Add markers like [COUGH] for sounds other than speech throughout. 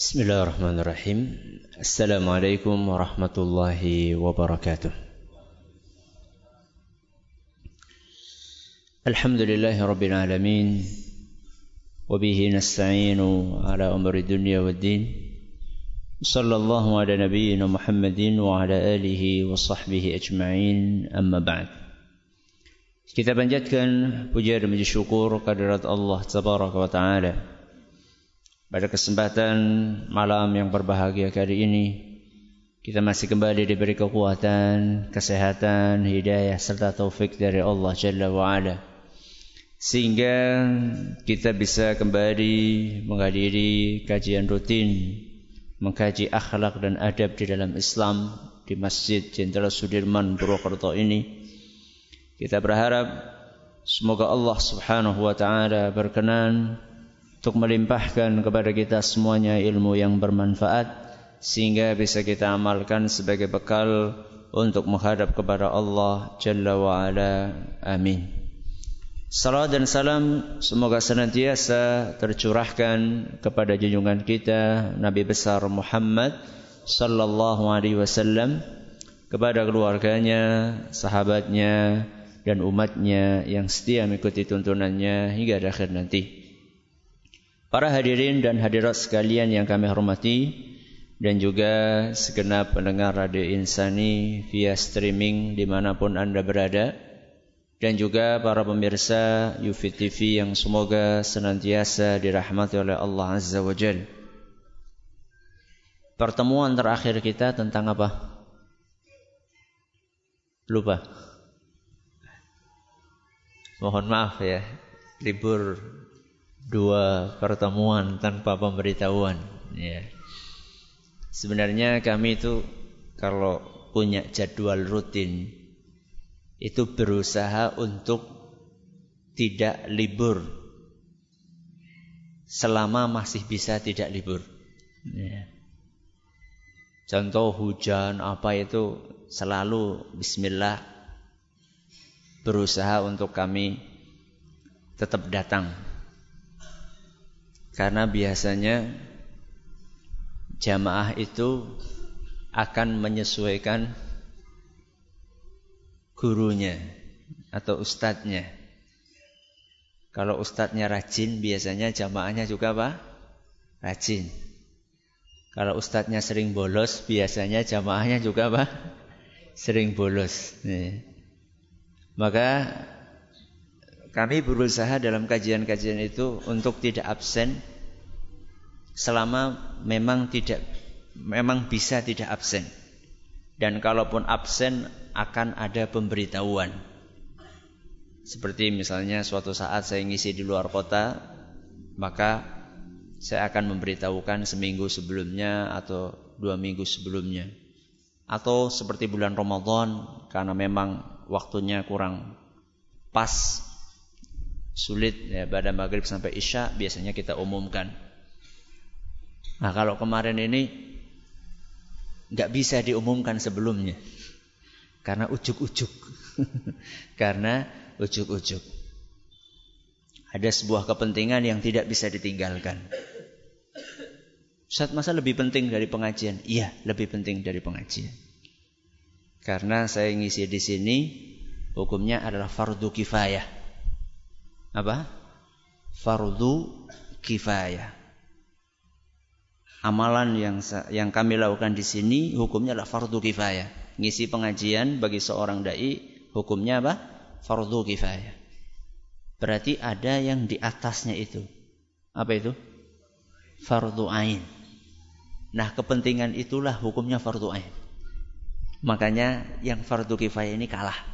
بسم الله الرحمن الرحيم السلام عليكم ورحمة الله وبركاته الحمد لله رب العالمين وبه نستعين على أمر الدنيا والدين صلى الله على نبينا محمد وعلى آله وصحبه أجمعين أما بعد Kita panjatkan puja dan puji syukur Tabaraka wa Ta'ala. Pada kesempatan malam yang berbahagia kali ini Kita masih kembali diberi kekuatan, kesehatan, hidayah serta taufik dari Allah Jalla wa Ala Sehingga kita bisa kembali menghadiri kajian rutin Mengkaji akhlak dan adab di dalam Islam Di Masjid Jenderal Sudirman Purwokerto ini. Kita berharap semoga Allah Subhanahu wa taala berkenan untuk melimpahkan kepada kita semuanya ilmu yang bermanfaat sehingga bisa kita amalkan sebagai bekal untuk menghadap kepada Allah Jalla wa ala. Amin. Salam dan salam semoga senantiasa tercurahkan kepada junjungan kita Nabi besar Muhammad sallallahu alaihi wasallam kepada keluarganya, sahabatnya, dan umatnya yang setia mengikuti tuntunannya hingga akhir nanti. Para hadirin dan hadirat sekalian yang kami hormati dan juga segenap pendengar Radio Insani via streaming di mana pun anda berada dan juga para pemirsa Yufi TV yang semoga senantiasa dirahmati oleh Allah Azza wa Jal. Pertemuan terakhir kita tentang apa? Lupa. Mohon maaf ya, libur dua pertemuan tanpa pemberitahuan. Ya. Sebenarnya kami itu kalau punya jadwal rutin itu berusaha untuk tidak libur selama masih bisa tidak libur. Ya. Contoh hujan apa itu selalu Bismillah berusaha untuk kami tetap datang. Karena biasanya jamaah itu akan menyesuaikan gurunya atau ustadznya. Kalau ustadznya rajin, biasanya jamaahnya juga apa? Rajin. Kalau ustadznya sering bolos, biasanya jamaahnya juga apa? Sering bolos. Nih. Maka kami berusaha dalam kajian-kajian itu untuk tidak absen selama memang tidak memang bisa tidak absen. Dan kalaupun absen akan ada pemberitahuan. Seperti misalnya suatu saat saya ngisi di luar kota, maka saya akan memberitahukan seminggu sebelumnya atau dua minggu sebelumnya. Atau seperti bulan Ramadan karena memang waktunya kurang pas sulit ya pada maghrib sampai isya biasanya kita umumkan. Nah kalau kemarin ini nggak bisa diumumkan sebelumnya karena ujuk-ujuk, [LAUGHS] karena ujuk-ujuk. Ada sebuah kepentingan yang tidak bisa ditinggalkan. Saat masa lebih penting dari pengajian? Iya, lebih penting dari pengajian. Karena saya ngisi di sini hukumnya adalah fardu kifayah. Apa? Fardu kifayah. Amalan yang yang kami lakukan di sini hukumnya adalah fardu kifayah. Ngisi pengajian bagi seorang dai hukumnya apa? Fardu kifayah. Berarti ada yang di atasnya itu. Apa itu? Fardu ain. Nah, kepentingan itulah hukumnya fardu ain. Makanya yang fardu kifayah ini kalah.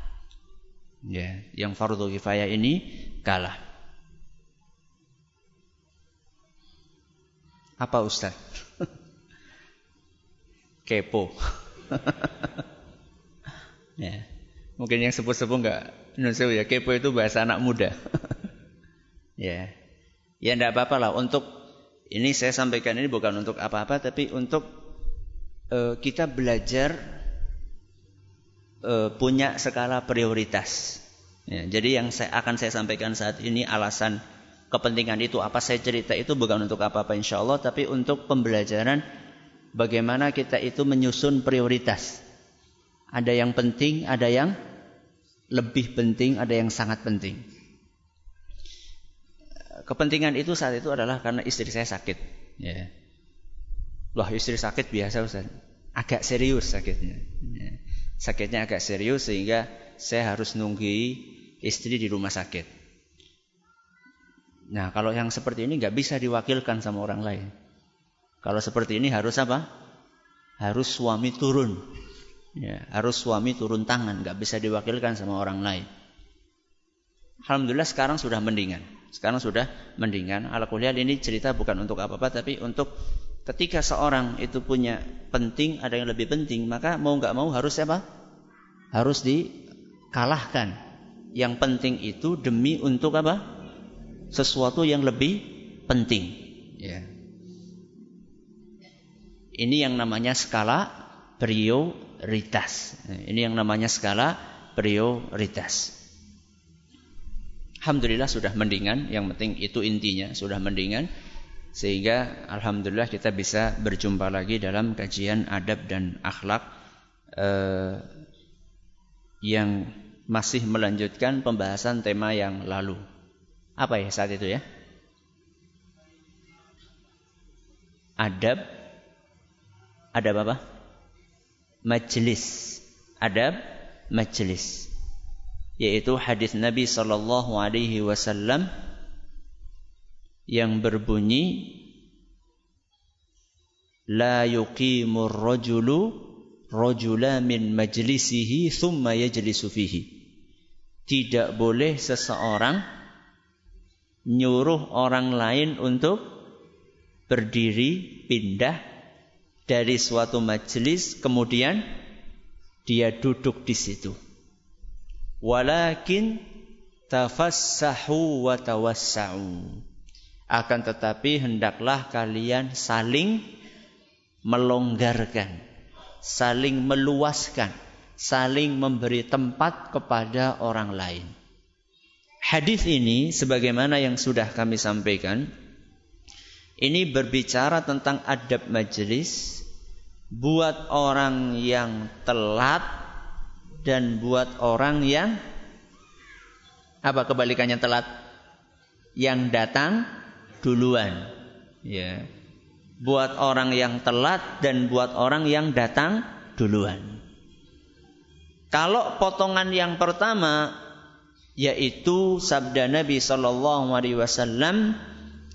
Ya, yang fardu kifayah ini kalah. Apa Ustaz? [LAUGHS] Kepo. [LAUGHS] ya. Mungkin yang sepuh-sepuh enggak Indonesia ya kepo itu bahasa anak muda. [LAUGHS] ya. Ya enggak apa-apa lah untuk ini saya sampaikan ini bukan untuk apa-apa tapi untuk uh, kita belajar uh, punya skala prioritas. Ya, jadi yang saya akan saya sampaikan saat ini alasan kepentingan itu apa saya cerita itu bukan untuk apa-apa insya Allah tapi untuk pembelajaran bagaimana kita itu menyusun prioritas. Ada yang penting ada yang lebih penting ada yang sangat penting. Kepentingan itu saat itu adalah karena istri saya sakit. Ya. Wah istri sakit biasa Ustaz. Agak serius sakitnya. Ya. Sakitnya agak serius sehingga saya harus nunggu istri di rumah sakit Nah, kalau yang seperti ini nggak bisa diwakilkan sama orang lain. Kalau seperti ini harus apa? Harus suami turun. Ya, harus suami turun tangan, nggak bisa diwakilkan sama orang lain. Alhamdulillah sekarang sudah mendingan. Sekarang sudah mendingan. Ala kuliah ini cerita bukan untuk apa-apa, tapi untuk ketika seorang itu punya penting, ada yang lebih penting, maka mau nggak mau harus apa? Harus dikalahkan. Yang penting itu demi untuk apa? sesuatu yang lebih penting. Ya. Ini yang namanya skala prioritas. Ini yang namanya skala prioritas. Alhamdulillah sudah mendingan, yang penting itu intinya sudah mendingan. Sehingga Alhamdulillah kita bisa berjumpa lagi dalam kajian adab dan akhlak eh, yang masih melanjutkan pembahasan tema yang lalu. Apa ya saat itu ya? Adab Adab apa? Majlis Adab Majlis Yaitu hadis Nabi Sallallahu Alaihi Wasallam Yang berbunyi La yuqimur rajulu Rajula min majlisihi Thumma yajlisu fihi Tidak boleh seseorang nyuruh orang lain untuk berdiri pindah dari suatu majelis kemudian dia duduk di situ. Walakin tafassahu wa tawassa'u. Akan tetapi hendaklah kalian saling melonggarkan, saling meluaskan, saling memberi tempat kepada orang lain. Hadis ini sebagaimana yang sudah kami sampaikan ini berbicara tentang adab majelis buat orang yang telat dan buat orang yang apa kebalikannya telat? Yang datang duluan. Ya. Buat orang yang telat dan buat orang yang datang duluan. Kalau potongan yang pertama yaitu sabda Nabi sallallahu alaihi wasallam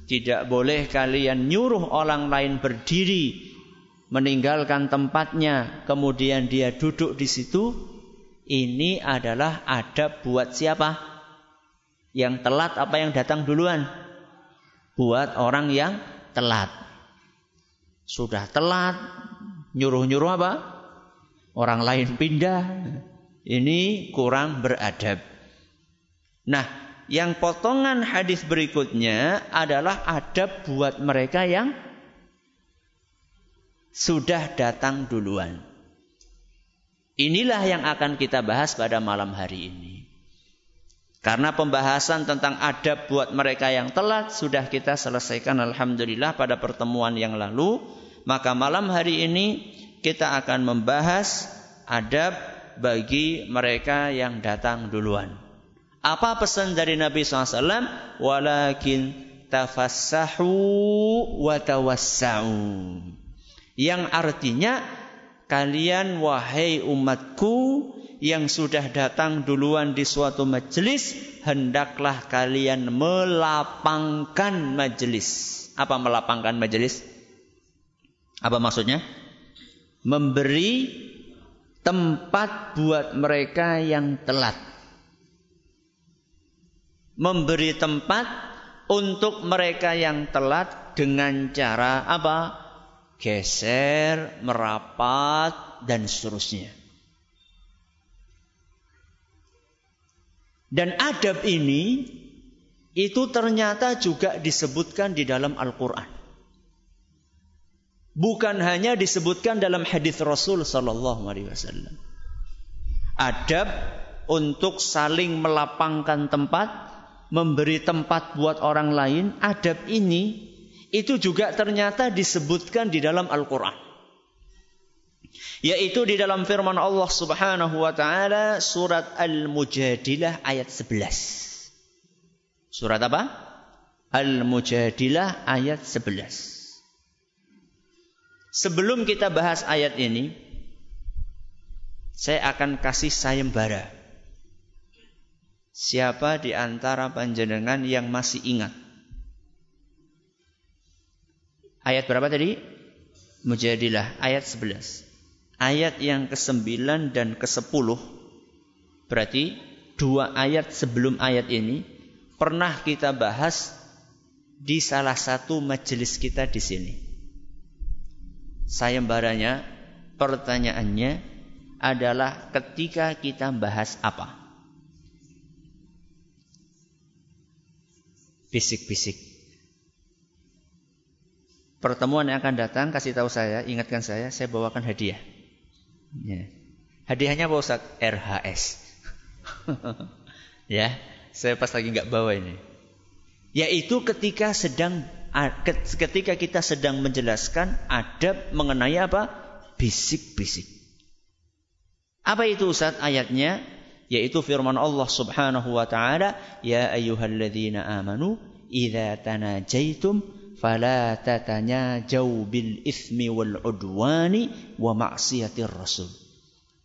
tidak boleh kalian nyuruh orang lain berdiri meninggalkan tempatnya kemudian dia duduk di situ ini adalah adab buat siapa yang telat apa yang datang duluan buat orang yang telat sudah telat nyuruh-nyuruh apa orang lain pindah ini kurang beradab Nah, yang potongan hadis berikutnya adalah adab buat mereka yang sudah datang duluan. Inilah yang akan kita bahas pada malam hari ini. Karena pembahasan tentang adab buat mereka yang telat sudah kita selesaikan alhamdulillah pada pertemuan yang lalu, maka malam hari ini kita akan membahas adab bagi mereka yang datang duluan. Apa pesan dari Nabi SAW? Walakin tafassahu wa tawassa'u. Yang artinya kalian wahai umatku yang sudah datang duluan di suatu majelis hendaklah kalian melapangkan majelis. Apa melapangkan majelis? Apa maksudnya? Memberi tempat buat mereka yang telat memberi tempat untuk mereka yang telat dengan cara apa? Geser, merapat, dan seterusnya. Dan adab ini itu ternyata juga disebutkan di dalam Al-Quran. Bukan hanya disebutkan dalam hadis Rasul Sallallahu Alaihi Wasallam. Adab untuk saling melapangkan tempat memberi tempat buat orang lain, adab ini itu juga ternyata disebutkan di dalam Al-Qur'an. Yaitu di dalam firman Allah Subhanahu wa taala surat Al-Mujadilah ayat 11. Surat apa? Al-Mujadilah ayat 11. Sebelum kita bahas ayat ini, saya akan kasih sayembara. Siapa di antara panjenengan yang masih ingat? Ayat berapa tadi? Mujadilah ayat 11. Ayat yang ke-9 dan ke-10 berarti dua ayat sebelum ayat ini pernah kita bahas di salah satu majelis kita di sini sayembaranya, pertanyaannya adalah ketika kita bahas apa? Bisik-bisik. Pertemuan yang akan datang kasih tahu saya, ingatkan saya, saya bawakan hadiah. Ya. Hadiahnya apa Ustaz? RHS. [LAUGHS] ya, saya pas lagi nggak bawa ini. Yaitu ketika sedang ketika kita sedang menjelaskan adab mengenai apa? Bisik-bisik. Apa itu Ustaz ayatnya? Yaitu firman Allah Subhanahu wa taala, "Ya ayyuhalladzina amanu, idza tanajaitum fala tatanyajaw bil itsmi wal udwani wa ma'siyatir rasul."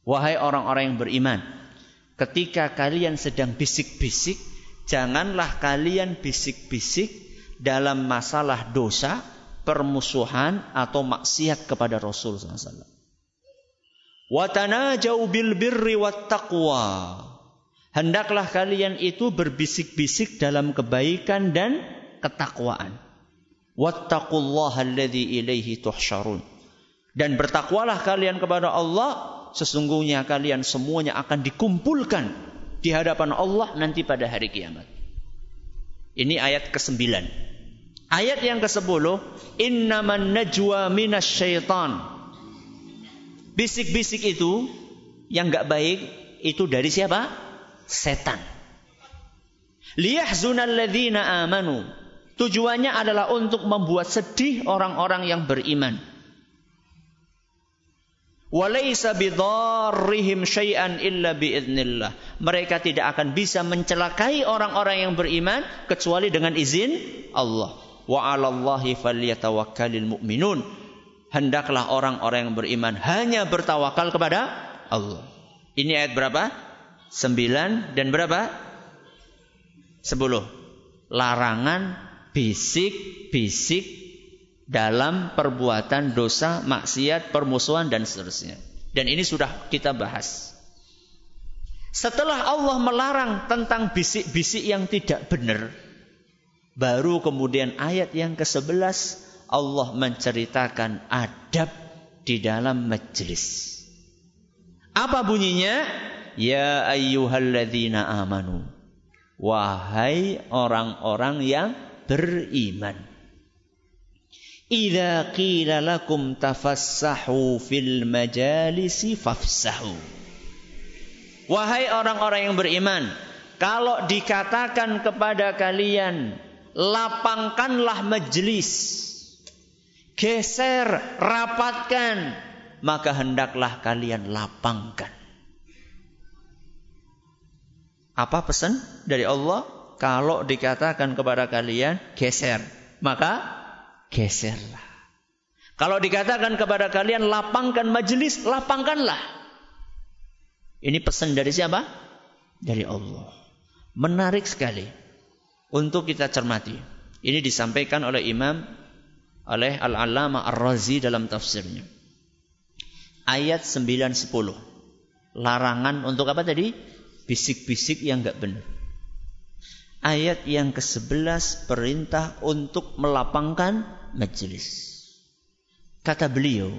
Wahai orang-orang yang beriman, ketika kalian sedang bisik-bisik, janganlah kalian bisik-bisik dalam masalah dosa, permusuhan atau maksiat kepada Rasul SAW. Watanajau bil birri wat taqwa. Hendaklah kalian itu berbisik-bisik dalam kebaikan dan ketakwaan. Wattaqullaha ilaihi tuhsyarun. Dan bertakwalah kalian kepada Allah, sesungguhnya kalian semuanya akan dikumpulkan di hadapan Allah nanti pada hari kiamat. Ini ayat ke-9. Ayat yang ke-10, innaman najwa minasyaitan. Bisik-bisik itu yang enggak baik itu dari siapa? Setan. Liyahzunal ladzina amanu. Tujuannya adalah untuk membuat sedih orang-orang yang beriman. Walaysa syai'an illa. Mereka tidak akan bisa mencelakai orang-orang yang beriman kecuali dengan izin Allah. Wa 'alallahi falyatawakkalul mu'minun. Hendaklah orang-orang yang beriman hanya bertawakal kepada Allah. Ini ayat berapa? 9 dan berapa? 10. Larangan bisik-bisik dalam perbuatan dosa, maksiat, permusuhan dan seterusnya. Dan ini sudah kita bahas. Setelah Allah melarang tentang bisik-bisik yang tidak benar, baru kemudian ayat yang ke-11 Allah menceritakan adab di dalam majlis. Apa bunyinya? Ya ayyuhalladzina amanu. Wahai orang-orang yang beriman. Idza qila lakum tafassahu fil majalisi fafsahu. Wahai orang-orang yang beriman, kalau dikatakan kepada kalian lapangkanlah majelis, geser, rapatkan, maka hendaklah kalian lapangkan. Apa pesan dari Allah? Kalau dikatakan kepada kalian geser, maka geserlah. Kalau dikatakan kepada kalian lapangkan majelis, lapangkanlah. Ini pesan dari siapa? Dari Allah. Menarik sekali untuk kita cermati. Ini disampaikan oleh Imam oleh Al-Allamah Ar-Razi dalam tafsirnya. Ayat 9 10. Larangan untuk apa tadi? Bisik-bisik yang enggak benar. Ayat yang ke-11 perintah untuk melapangkan majelis. Kata beliau,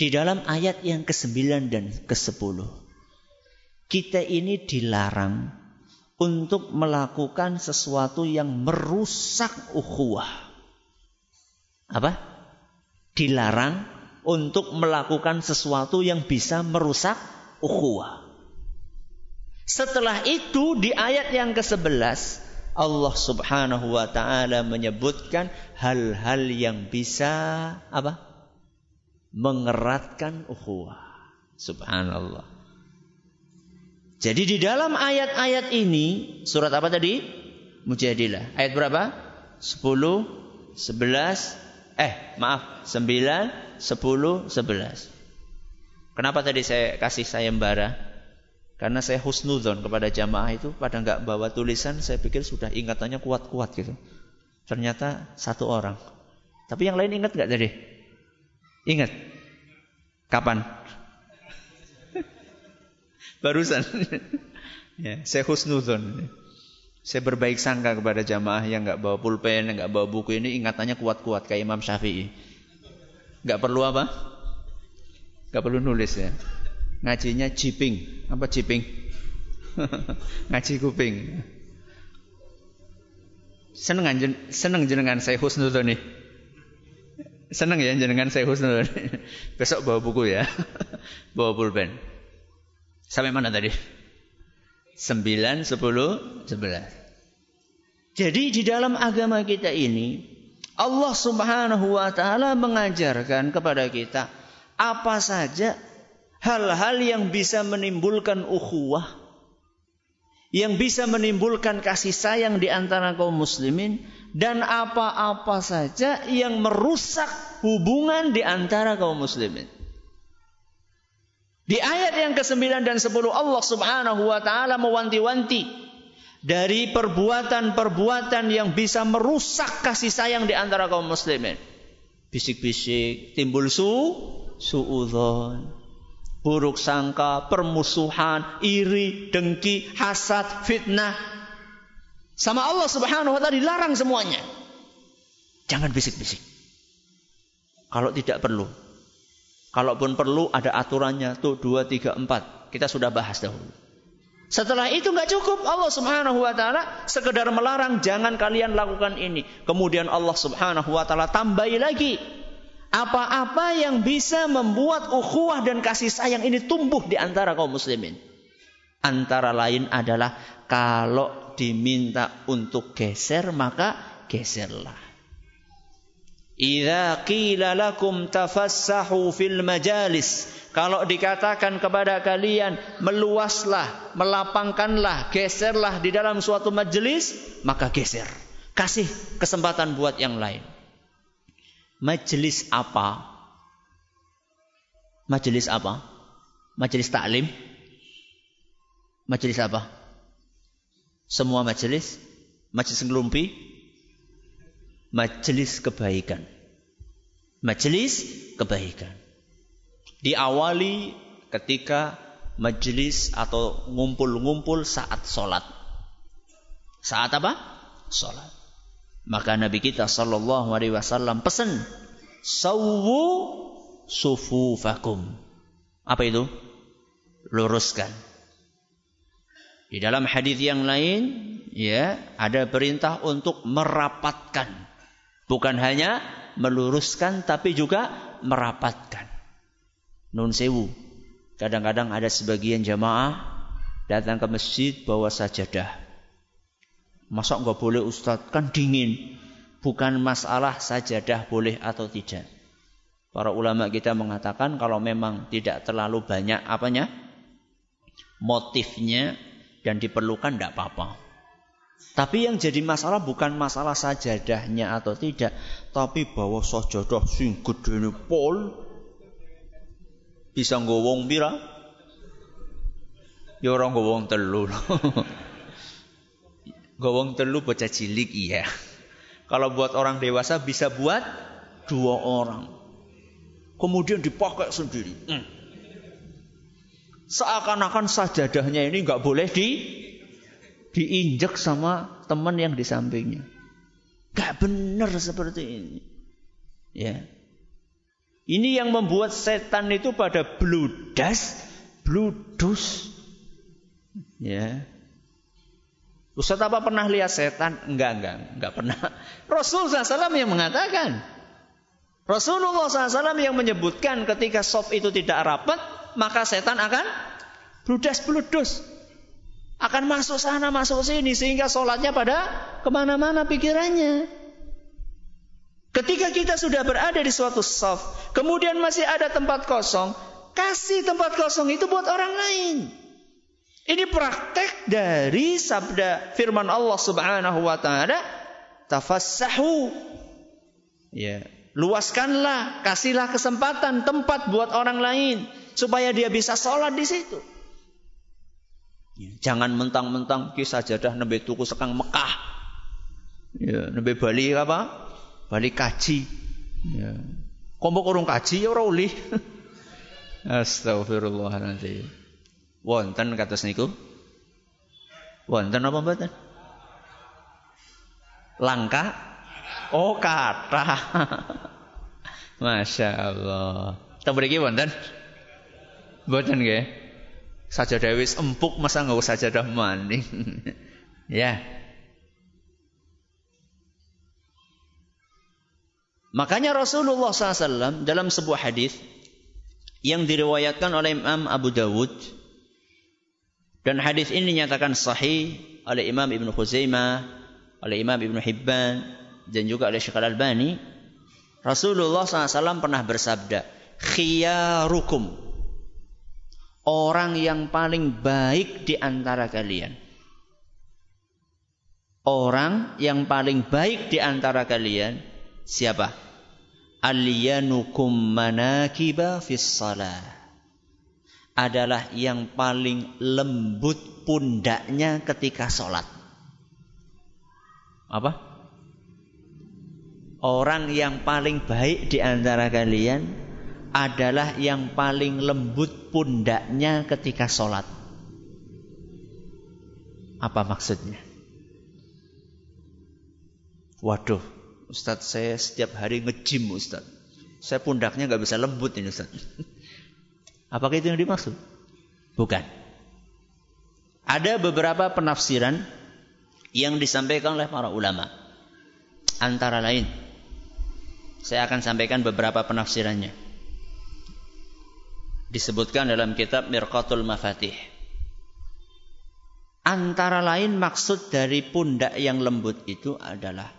di dalam ayat yang ke-9 dan ke-10, kita ini dilarang untuk melakukan sesuatu yang merusak ukhuwah. Apa? Dilarang untuk melakukan sesuatu yang bisa merusak ukhuwah. Setelah itu di ayat yang ke-11 Allah Subhanahu wa taala menyebutkan hal-hal yang bisa apa? mengeratkan ukhuwah. Subhanallah. Jadi di dalam ayat-ayat ini surat apa tadi? Mujadilah. Ayat berapa? 10, 11, eh maaf, 9, 10, 11. Kenapa tadi saya kasih sayembara? Karena saya husnudon kepada jamaah itu pada nggak bawa tulisan, saya pikir sudah ingatannya kuat-kuat gitu. Ternyata satu orang. Tapi yang lain ingat nggak tadi? Ingat? Kapan? [LAUGHS] Barusan. [LAUGHS] ya, saya husnudon. Saya berbaik sangka kepada jamaah yang nggak bawa pulpen, yang nggak bawa buku ini ingatannya kuat-kuat kayak Imam Syafi'i. Nggak perlu apa? Nggak perlu nulis ya ngajinya jiping. Apa jiping? [LAUGHS] Ngaji kuping. Seneng seneng jenengan saya husnudon nih. Seneng ya jenengan saya husnudon. [LAUGHS] Besok bawa buku ya. [LAUGHS] bawa pulpen. Sampai mana tadi? 9, 10, 11. Jadi di dalam agama kita ini Allah Subhanahu wa taala mengajarkan kepada kita apa saja hal-hal yang bisa menimbulkan ukhuwah, yang bisa menimbulkan kasih sayang di antara kaum muslimin dan apa-apa saja yang merusak hubungan di antara kaum muslimin. Di ayat yang ke-9 dan 10 Allah Subhanahu wa taala mewanti-wanti dari perbuatan-perbuatan yang bisa merusak kasih sayang di antara kaum muslimin. Bisik-bisik, timbul su, suudzon buruk sangka, permusuhan, iri, dengki, hasad, fitnah. Sama Allah Subhanahu wa taala dilarang semuanya. Jangan bisik-bisik. Kalau tidak perlu. Kalaupun perlu ada aturannya tuh 2 3 4. Kita sudah bahas dahulu. Setelah itu nggak cukup Allah Subhanahu wa taala sekedar melarang jangan kalian lakukan ini. Kemudian Allah Subhanahu wa taala tambahi lagi apa-apa yang bisa membuat ukhuwah dan kasih sayang ini tumbuh di antara kaum muslimin. Antara lain adalah kalau diminta untuk geser maka geserlah. Idza qila lakum fil majalis. Kalau dikatakan kepada kalian meluaslah, melapangkanlah, geserlah di dalam suatu majelis, maka geser. Kasih kesempatan buat yang lain. Majelis apa? Majelis apa? Majelis taklim? Majelis apa? Semua majelis? Majelis ngelumpi? Majelis kebaikan. Majelis kebaikan. Diawali ketika majelis atau ngumpul-ngumpul saat sholat. Saat apa? Sholat. Maka Nabi kita sallallahu alaihi wasallam pesan, "Sawwu sufufakum." Apa itu? Luruskan. Di dalam hadis yang lain, ya, ada perintah untuk merapatkan. Bukan hanya meluruskan tapi juga merapatkan. Nun sewu. Kadang-kadang ada sebagian jamaah datang ke masjid bawa sajadah. Masa nggak boleh Ustadz? Kan dingin. Bukan masalah sajadah boleh atau tidak. Para ulama kita mengatakan kalau memang tidak terlalu banyak apanya motifnya dan diperlukan tidak apa-apa. Tapi yang jadi masalah bukan masalah sajadahnya atau tidak, tapi bahwa sajadah sing gedene pol bisa ngowong pira? Ya orang ngowong telu. [LAUGHS] Gowong telu bocah cilik iya. Kalau buat orang dewasa bisa buat dua orang. Kemudian dipakai sendiri. Hmm. Seakan-akan sajadahnya ini nggak boleh di diinjek sama teman yang di sampingnya. Gak benar seperti ini. Ya. Ini yang membuat setan itu pada bludas, bludus. Ya. Ustaz apa pernah lihat setan? Enggak, enggak, enggak pernah. Rasul SAW yang mengatakan. Rasulullah SAW yang menyebutkan ketika soft itu tidak rapat, maka setan akan bludas bludus. Akan masuk sana, masuk sini. Sehingga sholatnya pada ke mana-mana pikirannya. Ketika kita sudah berada di suatu soft, kemudian masih ada tempat kosong, kasih tempat kosong itu buat orang lain. Ini praktek dari sabda firman Allah Subhanahu wa taala, tafassahu. Ya, luaskanlah, kasihlah kesempatan tempat buat orang lain supaya dia bisa sholat di situ. Ya, jangan mentang-mentang kisah jadah nembe tuku sekang Mekah. Ya, nembe Bali apa? Bali kaji. Ya. Kompok urung kaji ya ora. [LAUGHS] Astagfirullahaladzim. Wonten kados niku? Wonten apa mboten? Langka? Oh, kata. [LAUGHS] Masya Allah. Teng mriki wonten? Mboten nggih. Sajadah wis empuk masa nggak usah sajadah maning. [LAUGHS] ya. Makanya Rasulullah SAW dalam sebuah hadis yang diriwayatkan oleh Imam Abu Dawud dan hadis ini dinyatakan sahih oleh Imam Ibn Khuzaimah, oleh Imam Ibn Hibban, dan juga oleh Syekh Al-Albani. Rasulullah SAW pernah bersabda, Khiyarukum. Orang yang paling baik di antara kalian. Orang yang paling baik di antara kalian. Siapa? Aliyanukum manakiba fis salah adalah yang paling lembut pundaknya ketika sholat. Apa? Orang yang paling baik di antara kalian adalah yang paling lembut pundaknya ketika sholat. Apa maksudnya? Waduh, Ustadz saya setiap hari ngejim Ustadz. Saya pundaknya nggak bisa lembut ini Ustadz. [LAUGHS] Apakah itu yang dimaksud? Bukan. Ada beberapa penafsiran yang disampaikan oleh para ulama. Antara lain, saya akan sampaikan beberapa penafsirannya. Disebutkan dalam kitab Mirqatul Mafatih. Antara lain maksud dari pundak yang lembut itu adalah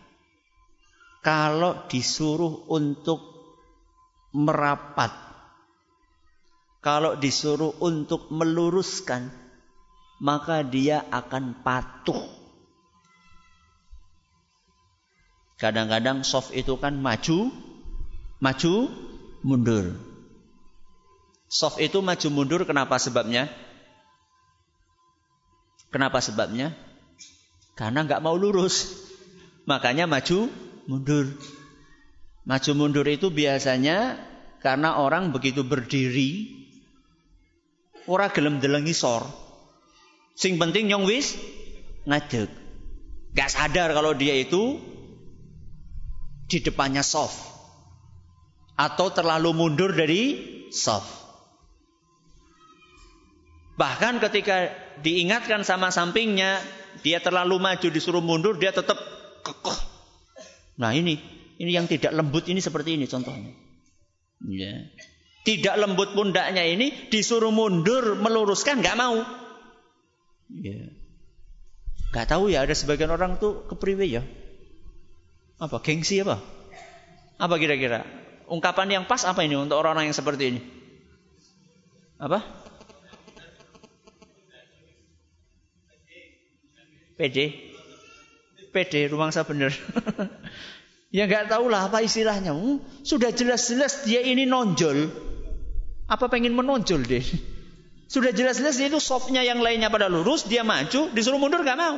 kalau disuruh untuk merapat kalau disuruh untuk meluruskan, maka dia akan patuh. Kadang-kadang soft itu kan maju, maju, mundur. Soft itu maju mundur kenapa sebabnya? Kenapa sebabnya? Karena nggak mau lurus. Makanya maju mundur. Maju mundur itu biasanya karena orang begitu berdiri ora gelem deleng isor. Sing penting nyong wis ngadeg. Gak sadar kalau dia itu di depannya soft. Atau terlalu mundur dari soft. Bahkan ketika diingatkan sama sampingnya, dia terlalu maju disuruh mundur, dia tetap kekeh. Nah ini, ini yang tidak lembut ini seperti ini contohnya. Ya. Tidak lembut pundaknya ini disuruh mundur meluruskan nggak mau. Ya. Gak tahu ya ada sebagian orang tuh kepriwe ya. Apa gengsi apa? Apa kira-kira? Ungkapan yang pas apa ini untuk orang-orang yang seperti ini? Apa? PD. PD rumangsa bener. [LAUGHS] ya nggak tahu lah apa istilahnya. Hmm, sudah jelas-jelas dia ini nonjol. Apa pengen menonjol deh? [LAUGHS] Sudah jelas-jelas dia itu sopnya yang lainnya pada lurus, dia maju, disuruh mundur gak mau.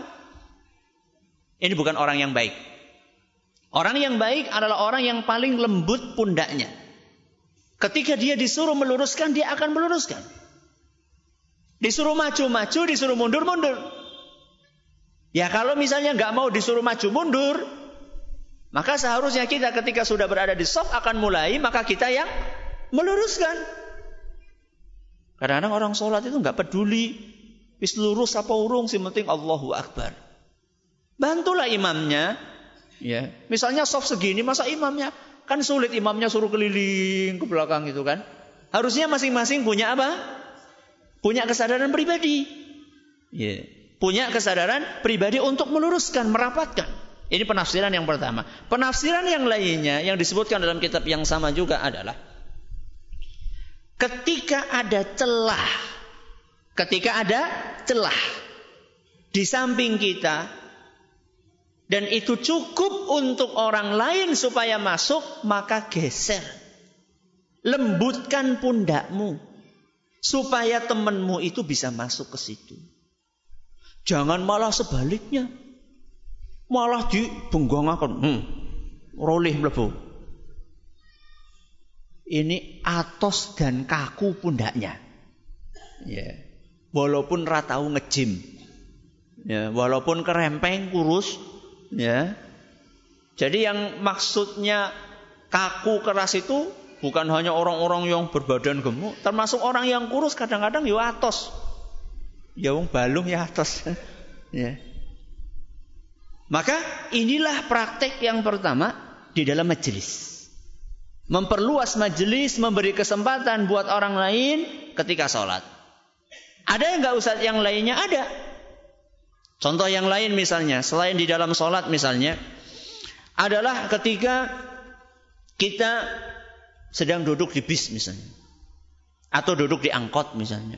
Ini bukan orang yang baik. Orang yang baik adalah orang yang paling lembut pundaknya. Ketika dia disuruh meluruskan, dia akan meluruskan. Disuruh maju-maju, disuruh mundur-mundur. Ya kalau misalnya nggak mau disuruh maju mundur, maka seharusnya kita ketika sudah berada di sop akan mulai, maka kita yang meluruskan. Kadang-kadang orang sholat itu nggak peduli. Wis lurus apa urung, sih penting Allahu Akbar. Bantulah imamnya. Ya, misalnya soft segini, masa imamnya kan sulit imamnya suruh keliling ke belakang itu kan? Harusnya masing-masing punya apa? Punya kesadaran pribadi. Ya. Punya kesadaran pribadi untuk meluruskan, merapatkan. Ini penafsiran yang pertama. Penafsiran yang lainnya yang disebutkan dalam kitab yang sama juga adalah ketika ada celah, ketika ada celah di samping kita dan itu cukup untuk orang lain supaya masuk, maka geser. Lembutkan pundakmu supaya temanmu itu bisa masuk ke situ. Jangan malah sebaliknya. Malah dibenggongaken. Hmm. Rolih mlebu. Ini atos dan kaku pundaknya. Ya. Walaupun ratau ngejim. Ya, walaupun kerempeng kurus, ya. Jadi yang maksudnya kaku keras itu bukan hanya orang-orang yang berbadan gemuk, termasuk orang yang kurus kadang-kadang ya atos. Ya wong balung ya atos. [LAUGHS] ya. Maka inilah praktek yang pertama di dalam majelis. Memperluas majelis, memberi kesempatan buat orang lain ketika sholat. Ada yang nggak usah yang lainnya ada. Contoh yang lain misalnya, selain di dalam sholat misalnya, adalah ketika kita sedang duduk di bis misalnya. Atau duduk di angkot misalnya.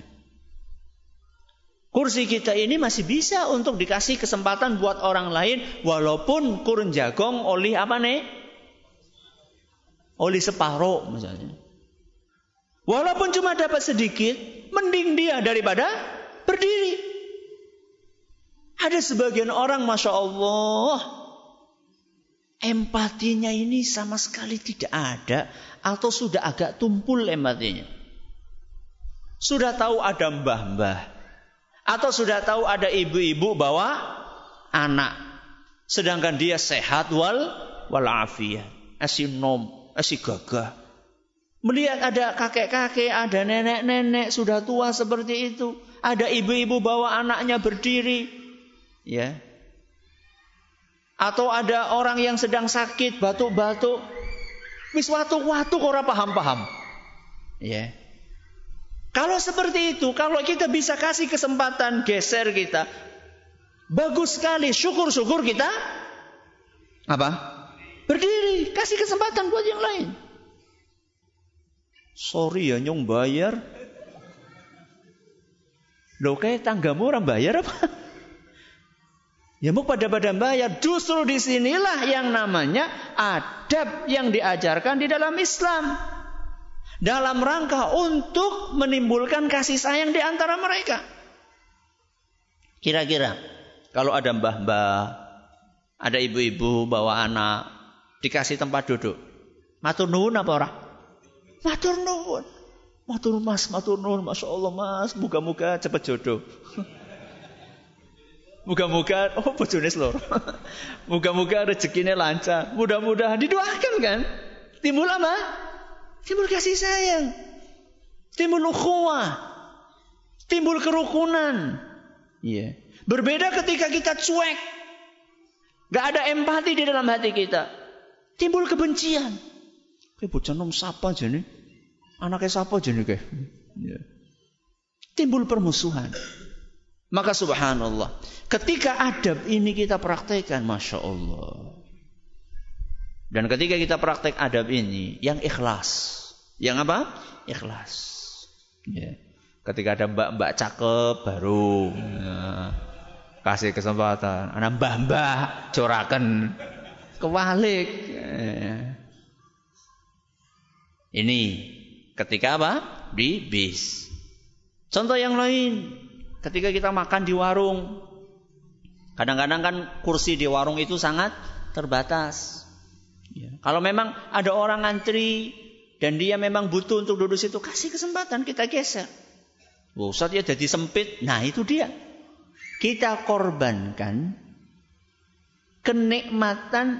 Kursi kita ini masih bisa untuk dikasih kesempatan buat orang lain walaupun kurun jagong oli apa nih? Oli separuh misalnya. Walaupun cuma dapat sedikit, mending dia daripada berdiri. Ada sebagian orang, masya Allah, empatinya ini sama sekali tidak ada, atau sudah agak tumpul empatinya. Sudah tahu ada mbah-mbah, atau sudah tahu ada ibu-ibu bawa anak. Sedangkan dia sehat wal walafiat. Asih nom, asih gagah. Melihat ada kakek-kakek, ada nenek-nenek sudah tua seperti itu. Ada ibu-ibu bawa anaknya berdiri. Ya. Atau ada orang yang sedang sakit, batuk-batuk. Wis watu-watu ora paham-paham. Ya. Kalau seperti itu, kalau kita bisa kasih kesempatan geser kita, bagus sekali. Syukur-syukur kita apa? Berdiri, kasih kesempatan buat yang lain. Sorry ya nyong bayar. Lo kayak tanggamu orang bayar apa? Ya mau pada pada bayar. Justru di sinilah yang namanya adab yang diajarkan di dalam Islam dalam rangka untuk menimbulkan kasih sayang di antara mereka. Kira-kira kalau ada mbah-mbah, ada ibu-ibu bawa anak, dikasih tempat duduk. Matur nuwun apa ora? Matur nuwun. Matur mas, matur nuwun, masya Allah mas, muka-muka cepat jodoh. [LAUGHS] Muka-muka, oh bojone selor. [LAUGHS] Muka-muka rezekinya lancar. Mudah-mudahan didoakan kan? Timbul apa? Timbul kasih sayang. Timbul ukhuwah. Timbul kerukunan. Iya. Berbeda ketika kita cuek. Gak ada empati di dalam hati kita. Timbul kebencian. Kayak bocah nom sapa nih. Anaknya sapa aja nih. Yeah. Timbul permusuhan. Maka subhanallah. Ketika adab ini kita praktekkan. Masya Allah. Dan ketika kita praktek adab ini, yang ikhlas. Yang apa? Ikhlas. Ya. Ketika ada mbak-mbak cakep baru ya. kasih kesempatan. Anak mbah-mbah corakan kewalik. Ya. Ini ketika apa? Di bis. Contoh yang lain, ketika kita makan di warung. Kadang-kadang kan kursi di warung itu sangat terbatas. Ya. Kalau memang ada orang ngantri dan dia memang butuh untuk duduk situ, kasih kesempatan kita geser. Oh, Ustaz ya jadi sempit. Nah itu dia. Kita korbankan kenikmatan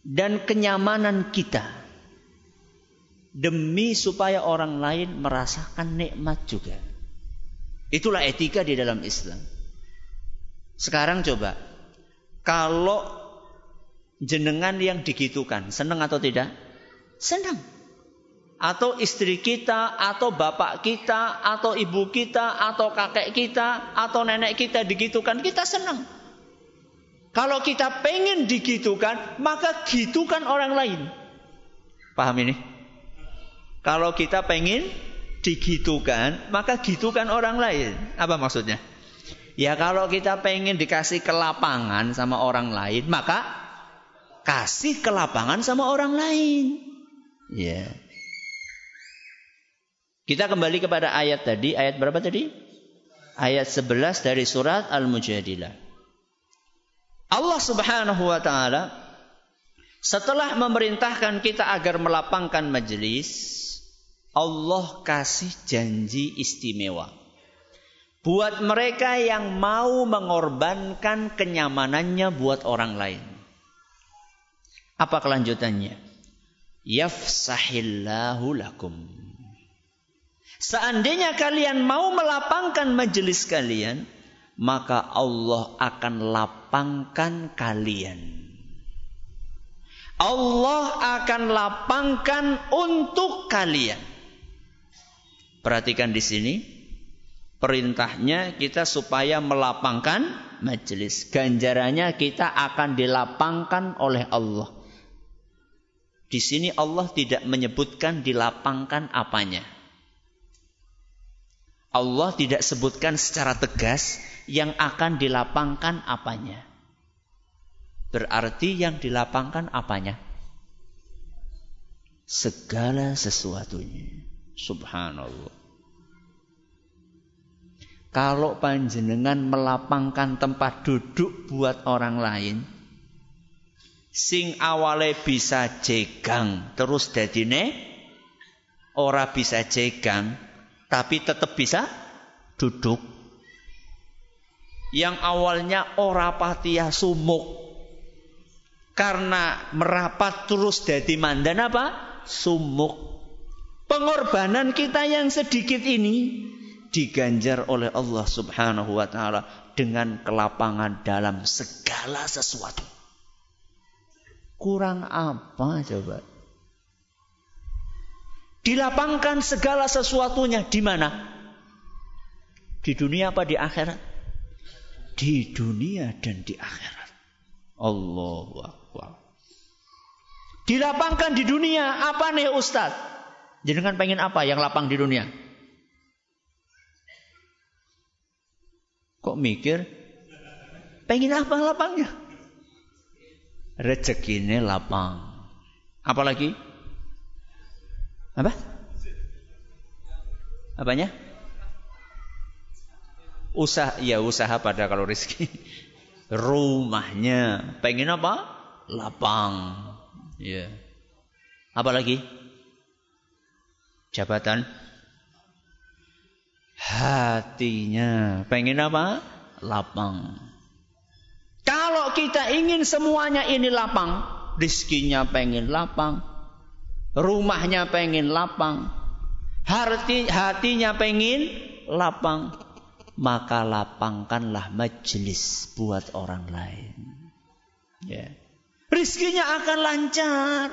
dan kenyamanan kita demi supaya orang lain merasakan nikmat juga. Itulah etika di dalam Islam. Sekarang coba, kalau jenengan yang digitukan, senang atau tidak? Senang. atau istri kita, atau bapak kita, atau ibu kita, atau kakek kita, atau nenek kita digitukan, kita senang. Kalau kita pengen digitukan, maka gitukan orang lain. Paham ini? Kalau kita pengen digitukan, maka gitukan orang lain. Apa maksudnya? Ya kalau kita pengen dikasih kelapangan sama orang lain, maka kasih kelapangan sama orang lain. Ya. Kita kembali kepada ayat tadi, ayat berapa tadi? Ayat 11 dari surat Al-Mujadilah. Allah Subhanahu wa taala setelah memerintahkan kita agar melapangkan majelis, Allah kasih janji istimewa. Buat mereka yang mau mengorbankan kenyamanannya buat orang lain. Apa kelanjutannya? Yafsahillahu lakum. Seandainya kalian mau melapangkan majelis kalian, maka Allah akan lapangkan kalian. Allah akan lapangkan untuk kalian. Perhatikan di sini. Perintahnya kita supaya melapangkan majelis. Ganjarannya kita akan dilapangkan oleh Allah. Di sini Allah tidak menyebutkan dilapangkan apanya. Allah tidak sebutkan secara tegas yang akan dilapangkan apanya. Berarti yang dilapangkan apanya? Segala sesuatunya. Subhanallah. Kalau panjenengan melapangkan tempat duduk buat orang lain, sing awale bisa jegang terus dadine ora bisa jegang tapi tetap bisa duduk. Yang awalnya ora patia sumuk karena merapat terus jadi mandan apa? Sumuk. Pengorbanan kita yang sedikit ini diganjar oleh Allah Subhanahu wa taala dengan kelapangan dalam segala sesuatu. Kurang apa coba? Dilapangkan segala sesuatunya di mana? Di dunia apa di akhirat? Di dunia dan di akhirat. Allahu Akbar. Dilapangkan di dunia apa nih Ustaz? Jangan pengen apa yang lapang di dunia? Kok mikir? Pengen apa lapangnya? Rezekinya lapang. Apalagi? Apa? Apanya? Usaha, ya usaha pada kalau rezeki. [LAUGHS] Rumahnya, pengen apa? Lapang. Ya. Apalagi? Jabatan. Hatinya, pengen apa? Lapang. Kita ingin semuanya ini lapang, rizkinya pengen lapang, Rumahnya pengen lapang. Hati, hatinya pengen lapang. Maka lapangkanlah majelis buat orang lain. Ya. Rizkinya akan lancar.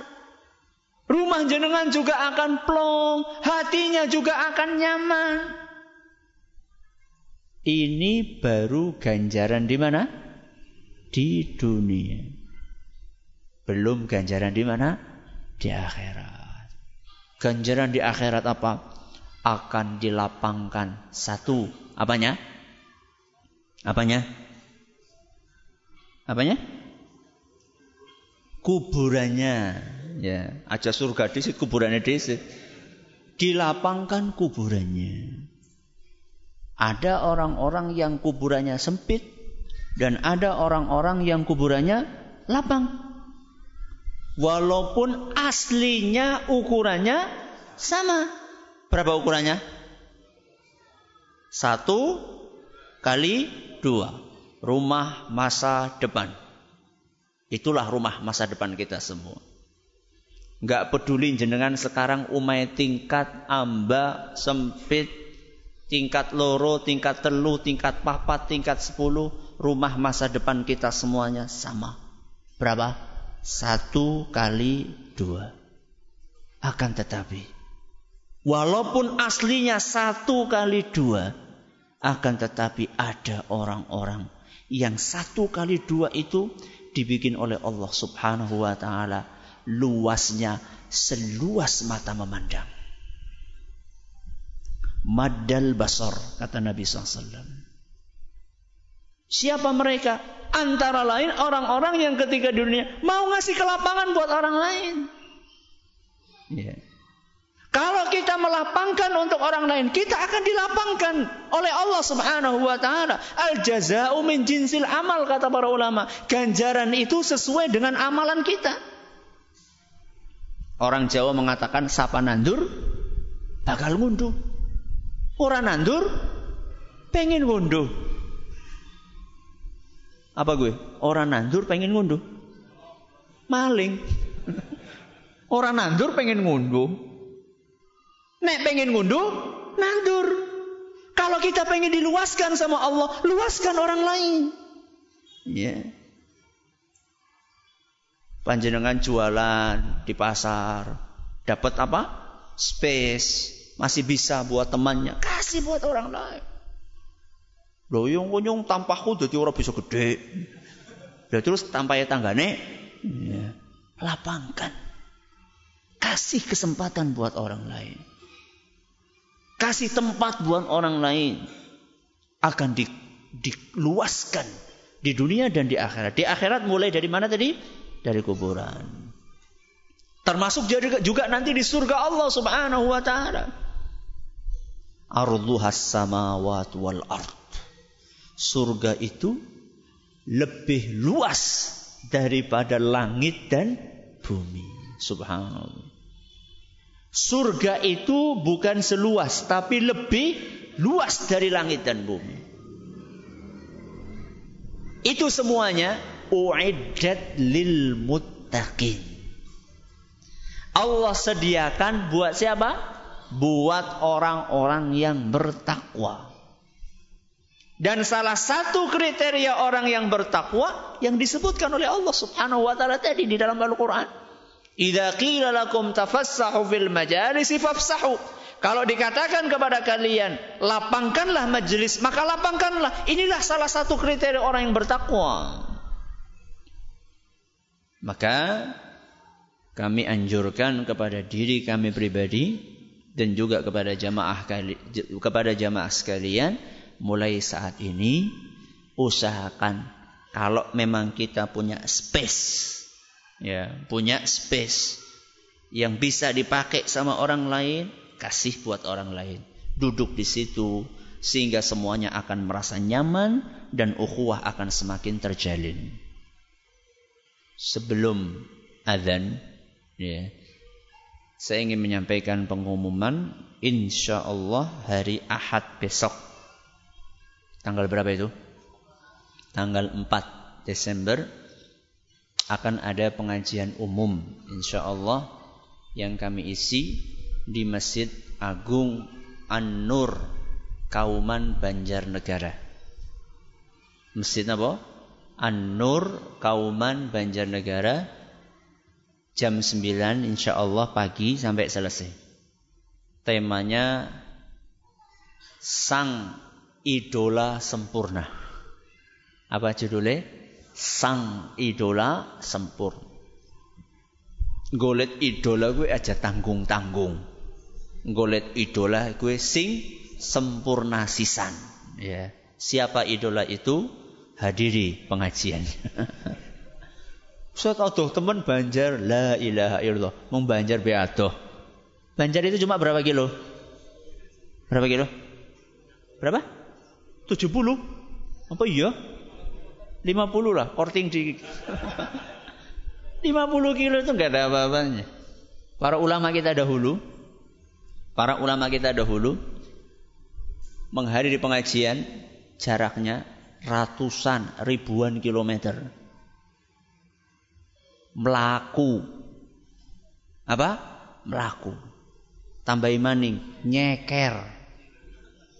Rumah jenengan juga akan plong. Hatinya juga akan nyaman. Ini baru ganjaran di mana? Di dunia. Belum ganjaran di mana? di akhirat. Ganjaran di akhirat apa? Akan dilapangkan satu. Apanya? Apanya? Apanya? Kuburannya. Ya, aja surga di situ, kuburannya di situ. Dilapangkan kuburannya. Ada orang-orang yang kuburannya sempit dan ada orang-orang yang kuburannya lapang. Walaupun aslinya ukurannya sama. Berapa ukurannya? Satu kali dua. Rumah masa depan. Itulah rumah masa depan kita semua. Enggak peduli jenengan sekarang umai tingkat amba sempit tingkat loro, tingkat telu, tingkat papat, tingkat sepuluh, rumah masa depan kita semuanya sama. Berapa? Satu kali dua. Akan tetapi Walaupun aslinya satu kali dua, akan tetapi ada orang-orang yang satu kali dua itu dibikin oleh Allah Subhanahu wa taala luasnya seluas mata memandang. Madal basar kata Nabi SAW. Siapa mereka? Antara lain orang-orang yang ketika di dunia mau ngasih kelapangan buat orang lain. Yeah. Kalau kita melapangkan untuk orang lain, kita akan dilapangkan oleh Allah Subhanahu wa taala. Al jazaa'u min jinsil amal kata para ulama. Ganjaran itu sesuai dengan amalan kita. Orang Jawa mengatakan sapa nandur bakal ngunduh. Orang nandur pengen ngunduh. Apa gue? Orang nandur pengen ngunduh. Maling. [LAUGHS] Orang nandur pengen ngunduh. Nek pengen ngunduh, nandur. Kalau kita pengen diluaskan sama Allah, luaskan orang lain. Ya. Yeah. Panjenengan jualan di pasar, dapat apa? Space, masih bisa buat temannya, kasih buat orang lain. Loh yang kunyung tampahku jadi orang bisa gede. Loh terus tanpa ya tanggane, ya. lapangkan. Kasih kesempatan buat orang lain. Kasih tempat buat orang lain. Akan di, diluaskan di dunia dan di akhirat. Di akhirat mulai dari mana tadi? Dari kuburan. Termasuk juga nanti di surga Allah subhanahu wa ta'ala. Arduhas samawat wal ard. Surga itu lebih luas daripada langit dan bumi. Subhanallah. Surga itu bukan seluas tapi lebih luas dari langit dan bumi. Itu semuanya uiddat lil muttaqin. Allah sediakan buat siapa? Buat orang-orang yang bertakwa. Dan salah satu kriteria orang yang bertakwa yang disebutkan oleh Allah Subhanahu wa taala tadi di dalam Al-Qur'an. Idza qila lakum tafassahu fil majalisi fafsahu. Kalau dikatakan kepada kalian, lapangkanlah majelis, maka lapangkanlah. Inilah salah satu kriteria orang yang bertakwa. Maka kami anjurkan kepada diri kami pribadi dan juga kepada jamaah kepada jamaah sekalian mulai saat ini usahakan kalau memang kita punya space ya punya space yang bisa dipakai sama orang lain kasih buat orang lain. Duduk di situ sehingga semuanya akan merasa nyaman dan ukhuwah akan semakin terjalin. Sebelum adzan ya saya ingin menyampaikan pengumuman insya Allah hari Ahad besok tanggal berapa itu tanggal 4 Desember akan ada pengajian umum insya Allah yang kami isi di Masjid Agung An-Nur Kauman Banjarnegara. Masjid apa? An-Nur Kauman Banjarnegara jam 9 insya Allah pagi sampai selesai. Temanya Sang Idola Sempurna. Apa judulnya? sang idola sempur. Golet idola gue aja tanggung-tanggung. Golet idola gue sing sempurna sisan. Ya. Siapa idola itu? Hadiri pengajian. [LAUGHS] Ustaz aduh teman Banjar la ilaha illallah. Mau Banjar be. Banjar itu cuma berapa kilo? Berapa kilo? Berapa? 70? Apa iya? 50 lah, korting di [LAUGHS] 50 kilo itu enggak ada apa-apanya. Para ulama kita dahulu, para ulama kita dahulu menghadiri pengajian jaraknya ratusan ribuan kilometer. Melaku. Apa? Melaku. Tambah maning, nyeker.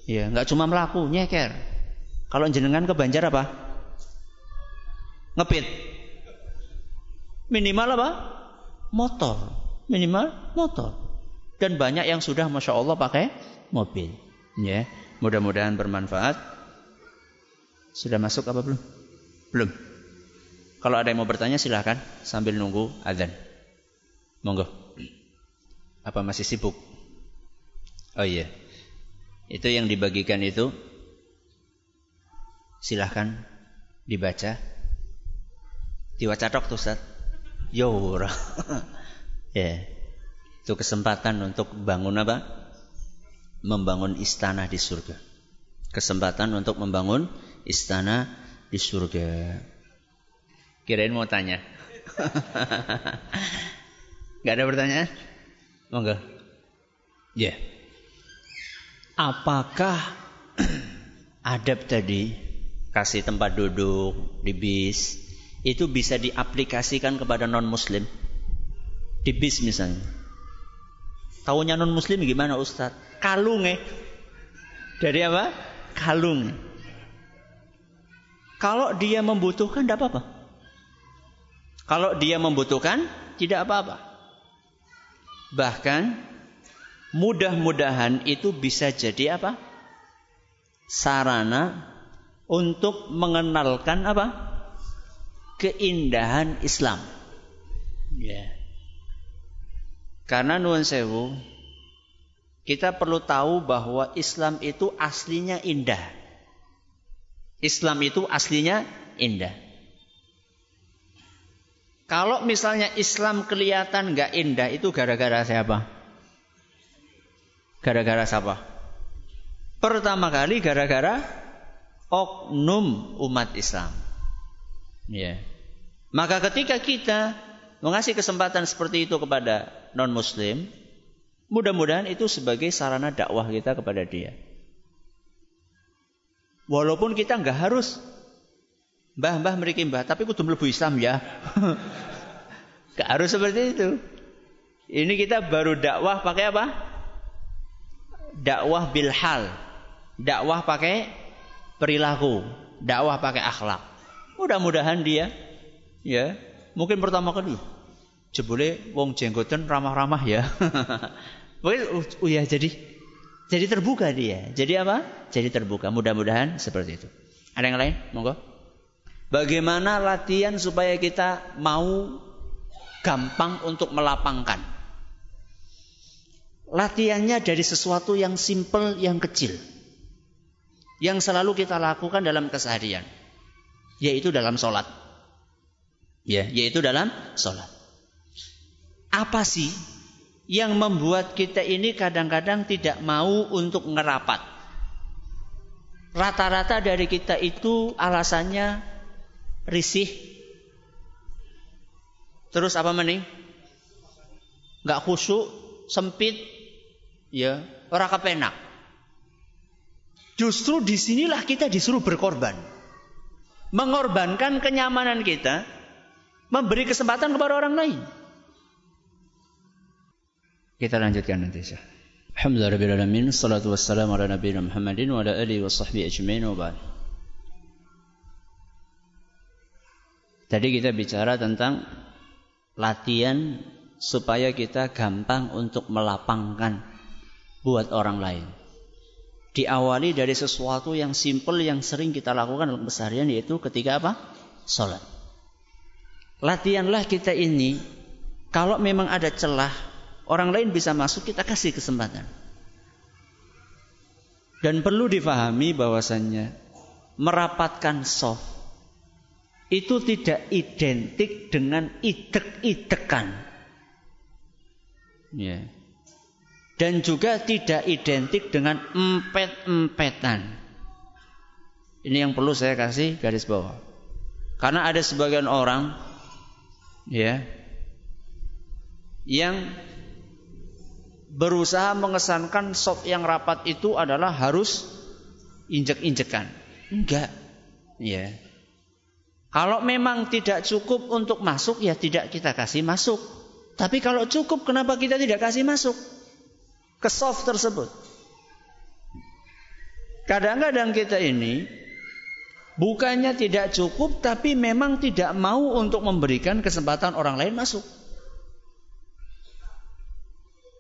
Ya, enggak cuma melaku, nyeker. Kalau jenengan ke Banjar apa? ngepit. Minimal apa? Motor. Minimal motor. Dan banyak yang sudah Masya Allah pakai mobil. Ya, mudah-mudahan bermanfaat. Sudah masuk apa belum? Belum. Kalau ada yang mau bertanya silahkan sambil nunggu azan. Monggo. Apa masih sibuk? Oh iya. Itu yang dibagikan itu silahkan dibaca. Diwaca tok tuh Ustaz. Yo [LAUGHS] ya. Itu kesempatan untuk bangun apa? Membangun istana di surga. Kesempatan untuk membangun istana di surga. Kirain mau tanya. [LAUGHS] Gak ada pertanyaan? Monggo. Ya. Yeah. Apakah [CLEARS THROAT] adab tadi kasih tempat duduk di bis itu bisa diaplikasikan kepada non muslim? Di bis misalnya. Tahunya non muslim gimana Ustaz? Kalung eh. Dari apa? Kalung. Kalau dia membutuhkan tidak apa-apa. Kalau dia membutuhkan, tidak apa-apa. Bahkan mudah-mudahan itu bisa jadi apa? Sarana untuk mengenalkan apa? Keindahan Islam. Ya. Karena nuwun sewu, kita perlu tahu bahwa Islam itu aslinya indah. Islam itu aslinya indah. Kalau misalnya Islam kelihatan nggak indah itu gara-gara siapa? Gara-gara siapa? Pertama kali gara-gara oknum umat Islam. Ya. Maka ketika kita mengasih kesempatan seperti itu kepada non muslim, mudah-mudahan itu sebagai sarana dakwah kita kepada dia. Walaupun kita nggak harus Mbah, mbah mriki mbah, tapi kudu mlebu Islam ya. [LAUGHS] Gak harus seperti itu. Ini kita baru dakwah pakai apa? Dakwah bilhal. Dakwah pakai perilaku. Dakwah pakai akhlak. Mudah-mudahan dia ya, mungkin pertama kali jebule wong jenggoten ramah-ramah ya. [LAUGHS] Mungkin oh ya jadi jadi terbuka dia. Jadi apa? Jadi terbuka. Mudah-mudahan seperti itu. Ada yang lain? Monggo. Bagaimana latihan supaya kita mau gampang untuk melapangkan? Latihannya dari sesuatu yang simple, yang kecil. Yang selalu kita lakukan dalam keseharian. Yaitu dalam sholat. Ya, yaitu dalam sholat. Apa sih yang membuat kita ini kadang-kadang tidak mau untuk ngerapat? Rata-rata dari kita itu alasannya risih. Terus apa mending? Gak khusyuk, sempit, ya, ora kepenak. Justru di sinilah kita disuruh berkorban. Mengorbankan kenyamanan kita, memberi kesempatan kepada orang lain. Kita lanjutkan nanti. Alhamdulillah salatu wassalamu ala nabiyina Muhammadin wa ala alihi wa sahbihi ajma'in wa. Tadi kita bicara tentang latihan supaya kita gampang untuk melapangkan buat orang lain. Diawali dari sesuatu yang simple yang sering kita lakukan dalam keseharian yaitu ketika apa? Salat. Latihanlah kita ini kalau memang ada celah orang lain bisa masuk kita kasih kesempatan. Dan perlu difahami bahwasannya merapatkan soft itu tidak identik dengan idek-idekan. Ya. Dan juga tidak identik dengan empet-empetan. Ini yang perlu saya kasih garis bawah. Karena ada sebagian orang ya yang berusaha mengesankan sop yang rapat itu adalah harus injek-injekan. Enggak. Ya. Kalau memang tidak cukup untuk masuk, ya tidak kita kasih masuk. Tapi kalau cukup, kenapa kita tidak kasih masuk ke soft tersebut? Kadang-kadang kita ini bukannya tidak cukup, tapi memang tidak mau untuk memberikan kesempatan orang lain masuk.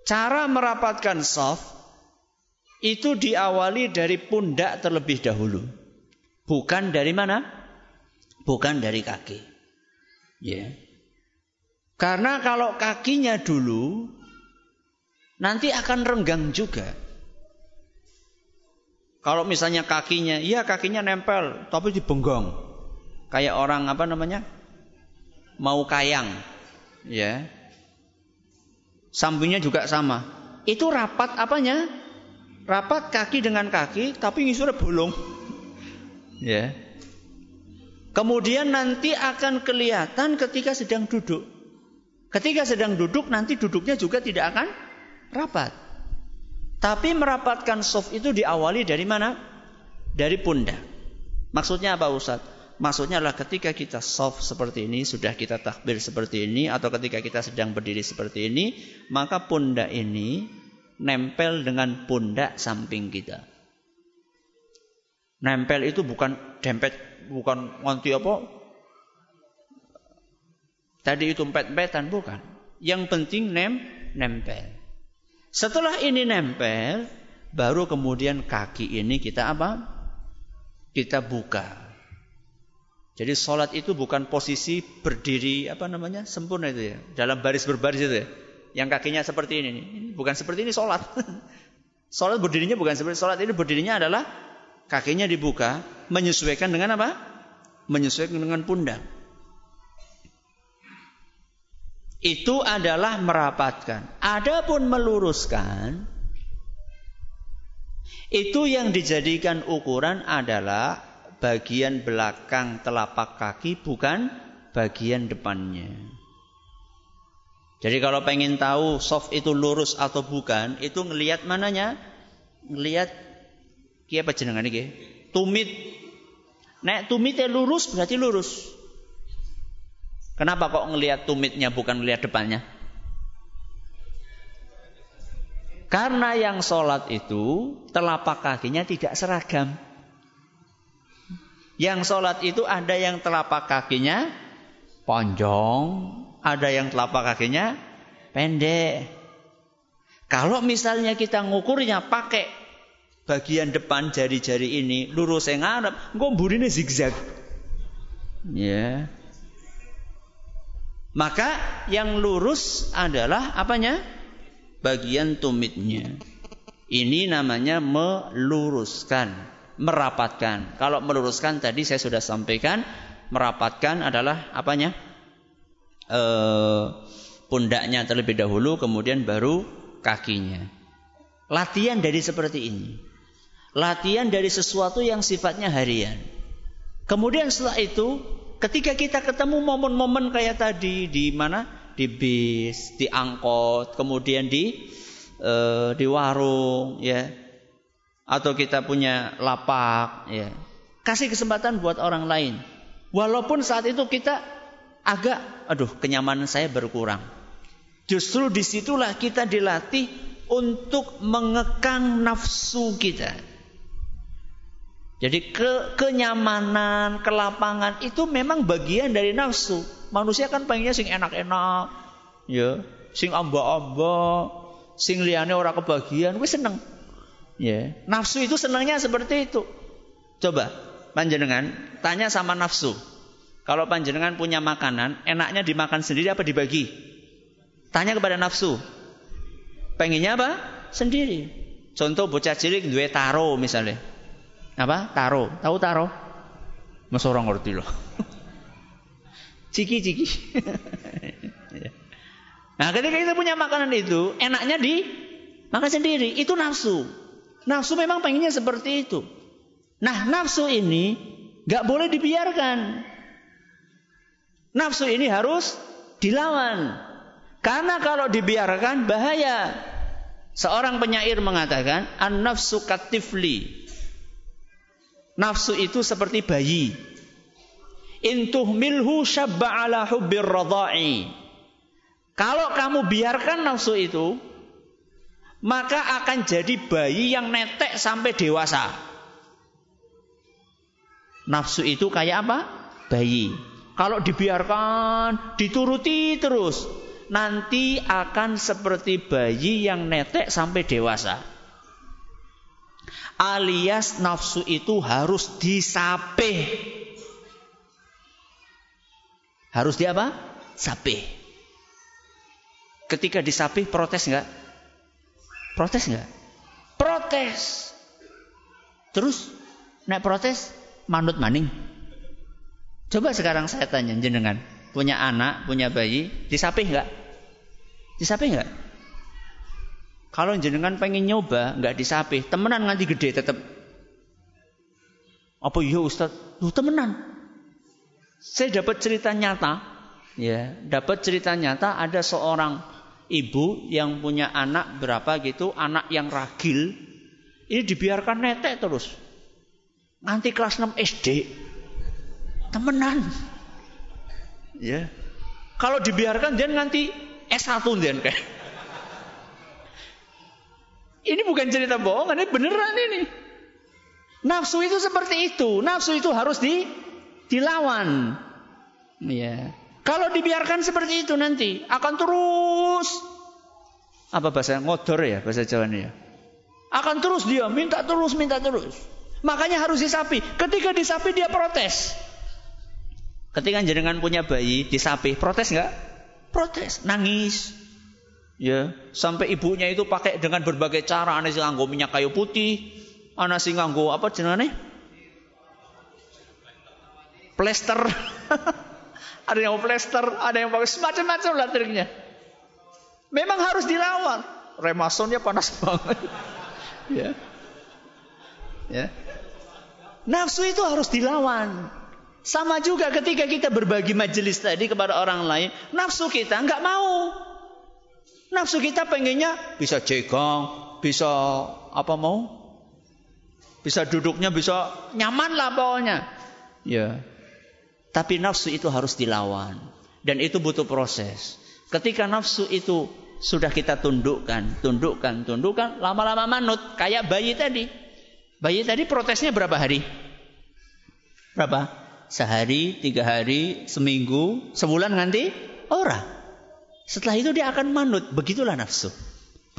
Cara merapatkan soft itu diawali dari pundak terlebih dahulu. Bukan dari mana? Bukan dari kaki. Ya. Karena kalau kakinya dulu nanti akan renggang juga. Kalau misalnya kakinya, iya kakinya nempel, tapi dibenggang. Kayak orang apa namanya? Mau kayang. Ya. Sampingnya juga sama. Itu rapat apanya? Rapat kaki dengan kaki, tapi ngisurnya bolong. Ya. Kemudian nanti akan kelihatan ketika sedang duduk. Ketika sedang duduk nanti duduknya juga tidak akan rapat. Tapi merapatkan soft itu diawali dari mana? Dari pundak. Maksudnya apa Ustaz? Maksudnya adalah ketika kita soft seperti ini, sudah kita takbir seperti ini, atau ketika kita sedang berdiri seperti ini, maka pundak ini nempel dengan pundak samping kita. Nempel itu bukan dempet, bukan nganti apa, Tadi itu empet-empetan bukan. Yang penting nem nempel. Setelah ini nempel, baru kemudian kaki ini kita apa? Kita buka. Jadi sholat itu bukan posisi berdiri apa namanya sempurna itu ya, dalam baris berbaris itu ya. Yang kakinya seperti ini, bukan seperti ini sholat. [LAUGHS] sholat berdirinya bukan seperti sholat ini berdirinya adalah kakinya dibuka, menyesuaikan dengan apa? Menyesuaikan dengan pundak. Itu adalah merapatkan. Adapun meluruskan itu yang dijadikan ukuran adalah bagian belakang telapak kaki bukan bagian depannya. Jadi kalau pengen tahu soft itu lurus atau bukan, itu ngelihat mananya? Ngelihat kia apa jenengan iki? Tumit. Nek tumitnya lurus berarti lurus. Kenapa kok ngelihat tumitnya bukan ngelihat depannya? Karena yang sholat itu telapak kakinya tidak seragam. Yang sholat itu ada yang telapak kakinya ponjong, ada yang telapak kakinya pendek. Kalau misalnya kita ngukurnya pakai bagian depan jari-jari ini lurus yang ngarep, engko burine zigzag. Ya. Maka yang lurus adalah apanya? Bagian tumitnya. Ini namanya meluruskan, merapatkan. Kalau meluruskan tadi saya sudah sampaikan, merapatkan adalah apanya? E, pundaknya terlebih dahulu, kemudian baru kakinya. Latihan dari seperti ini. Latihan dari sesuatu yang sifatnya harian. Kemudian setelah itu ketika kita ketemu momen-momen kayak tadi di mana di bis, di angkot, kemudian di uh, di warung, ya, atau kita punya lapak, ya, kasih kesempatan buat orang lain. Walaupun saat itu kita agak, aduh, kenyamanan saya berkurang. Justru di situlah kita dilatih untuk mengekang nafsu kita. Jadi ke kenyamanan, kelapangan itu memang bagian dari nafsu. Manusia kan pengennya sing enak-enak, ya, sing amba-amba, sing liane ora kebagian, wis seneng. Ya, nafsu itu senangnya seperti itu. Coba panjenengan tanya sama nafsu. Kalau panjenengan punya makanan, enaknya dimakan sendiri apa dibagi? Tanya kepada nafsu. Pengennya apa? Sendiri. Contoh bocah cilik duwe taro misalnya. Apa? Taro. Tahu taro? Mas orang ngerti loh. [LAUGHS] ciki ciki. [LAUGHS] nah, ketika kita punya makanan itu, enaknya di makan sendiri. Itu nafsu. Nafsu memang pengennya seperti itu. Nah, nafsu ini gak boleh dibiarkan. Nafsu ini harus dilawan. Karena kalau dibiarkan bahaya. Seorang penyair mengatakan, an-nafsu katifli. Nafsu itu seperti bayi. Intuh milhu syabba ala hubbir radha'i. Kalau kamu biarkan nafsu itu, maka akan jadi bayi yang netek sampai dewasa. Nafsu itu kayak apa? Bayi. Kalau dibiarkan, dituruti terus. nanti akan seperti bayi yang netek sampai dewasa. Alias nafsu itu harus disapih. Harus di apa? Sapih. Ketika disapih protes enggak? Protes enggak? Protes. Terus naik protes manut maning. Coba sekarang saya tanya jenengan, punya anak, punya bayi, disapih enggak? Disapih enggak? Kalau jenengan pengen nyoba, enggak disapih, temenan nganti gede tetap. Apa iya Ustaz? Lu temenan. Saya dapat cerita nyata, ya, dapat cerita nyata ada seorang ibu yang punya anak berapa gitu, anak yang ragil, ini dibiarkan netek terus. Nanti kelas 6 SD, temenan. Ya. Kalau dibiarkan dia nanti S1 dia kayak. Ini bukan cerita bohong, ini beneran ini. Nafsu itu seperti itu. Nafsu itu harus di dilawan. Ya. Kalau dibiarkan seperti itu nanti akan terus apa bahasa ngodor ya bahasa Jawa ya. Akan terus dia minta terus minta terus. Makanya harus disapi. Ketika disapi dia protes. Ketika jenengan punya bayi disapi, protes nggak? Protes, nangis. Ya, sampai ibunya itu pakai dengan berbagai cara, ana sing nganggo minyak kayu putih, ana sing nganggo apa jenenge? Plester. [LAUGHS] ada yang plester, ada yang pakai semacam-macam lah triknya. Memang harus dilawan. Remasonnya panas banget. [LAUGHS] ya. Ya. Nafsu itu harus dilawan. Sama juga ketika kita berbagi majelis tadi kepada orang lain, nafsu kita nggak mau. Nafsu kita pengennya bisa jegang, bisa apa mau? Bisa duduknya bisa nyaman lah bawahnya. Ya. Tapi nafsu itu harus dilawan dan itu butuh proses. Ketika nafsu itu sudah kita tundukkan, tundukkan, tundukkan, lama-lama manut kayak bayi tadi. Bayi tadi protesnya berapa hari? Berapa? sehari, tiga hari, seminggu, sebulan nanti orang. Setelah itu dia akan manut. Begitulah nafsu.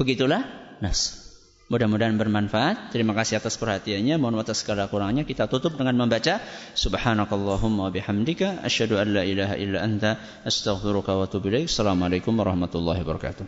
Begitulah nafsu. Mudah-mudahan bermanfaat. Terima kasih atas perhatiannya. Mohon atas segala kurangnya. Kita tutup dengan membaca Subhanakallahumma bihamdika asyhadu an la ilaha illa anta astaghfiruka wa atubu ilaik. Assalamualaikum warahmatullahi wabarakatuh.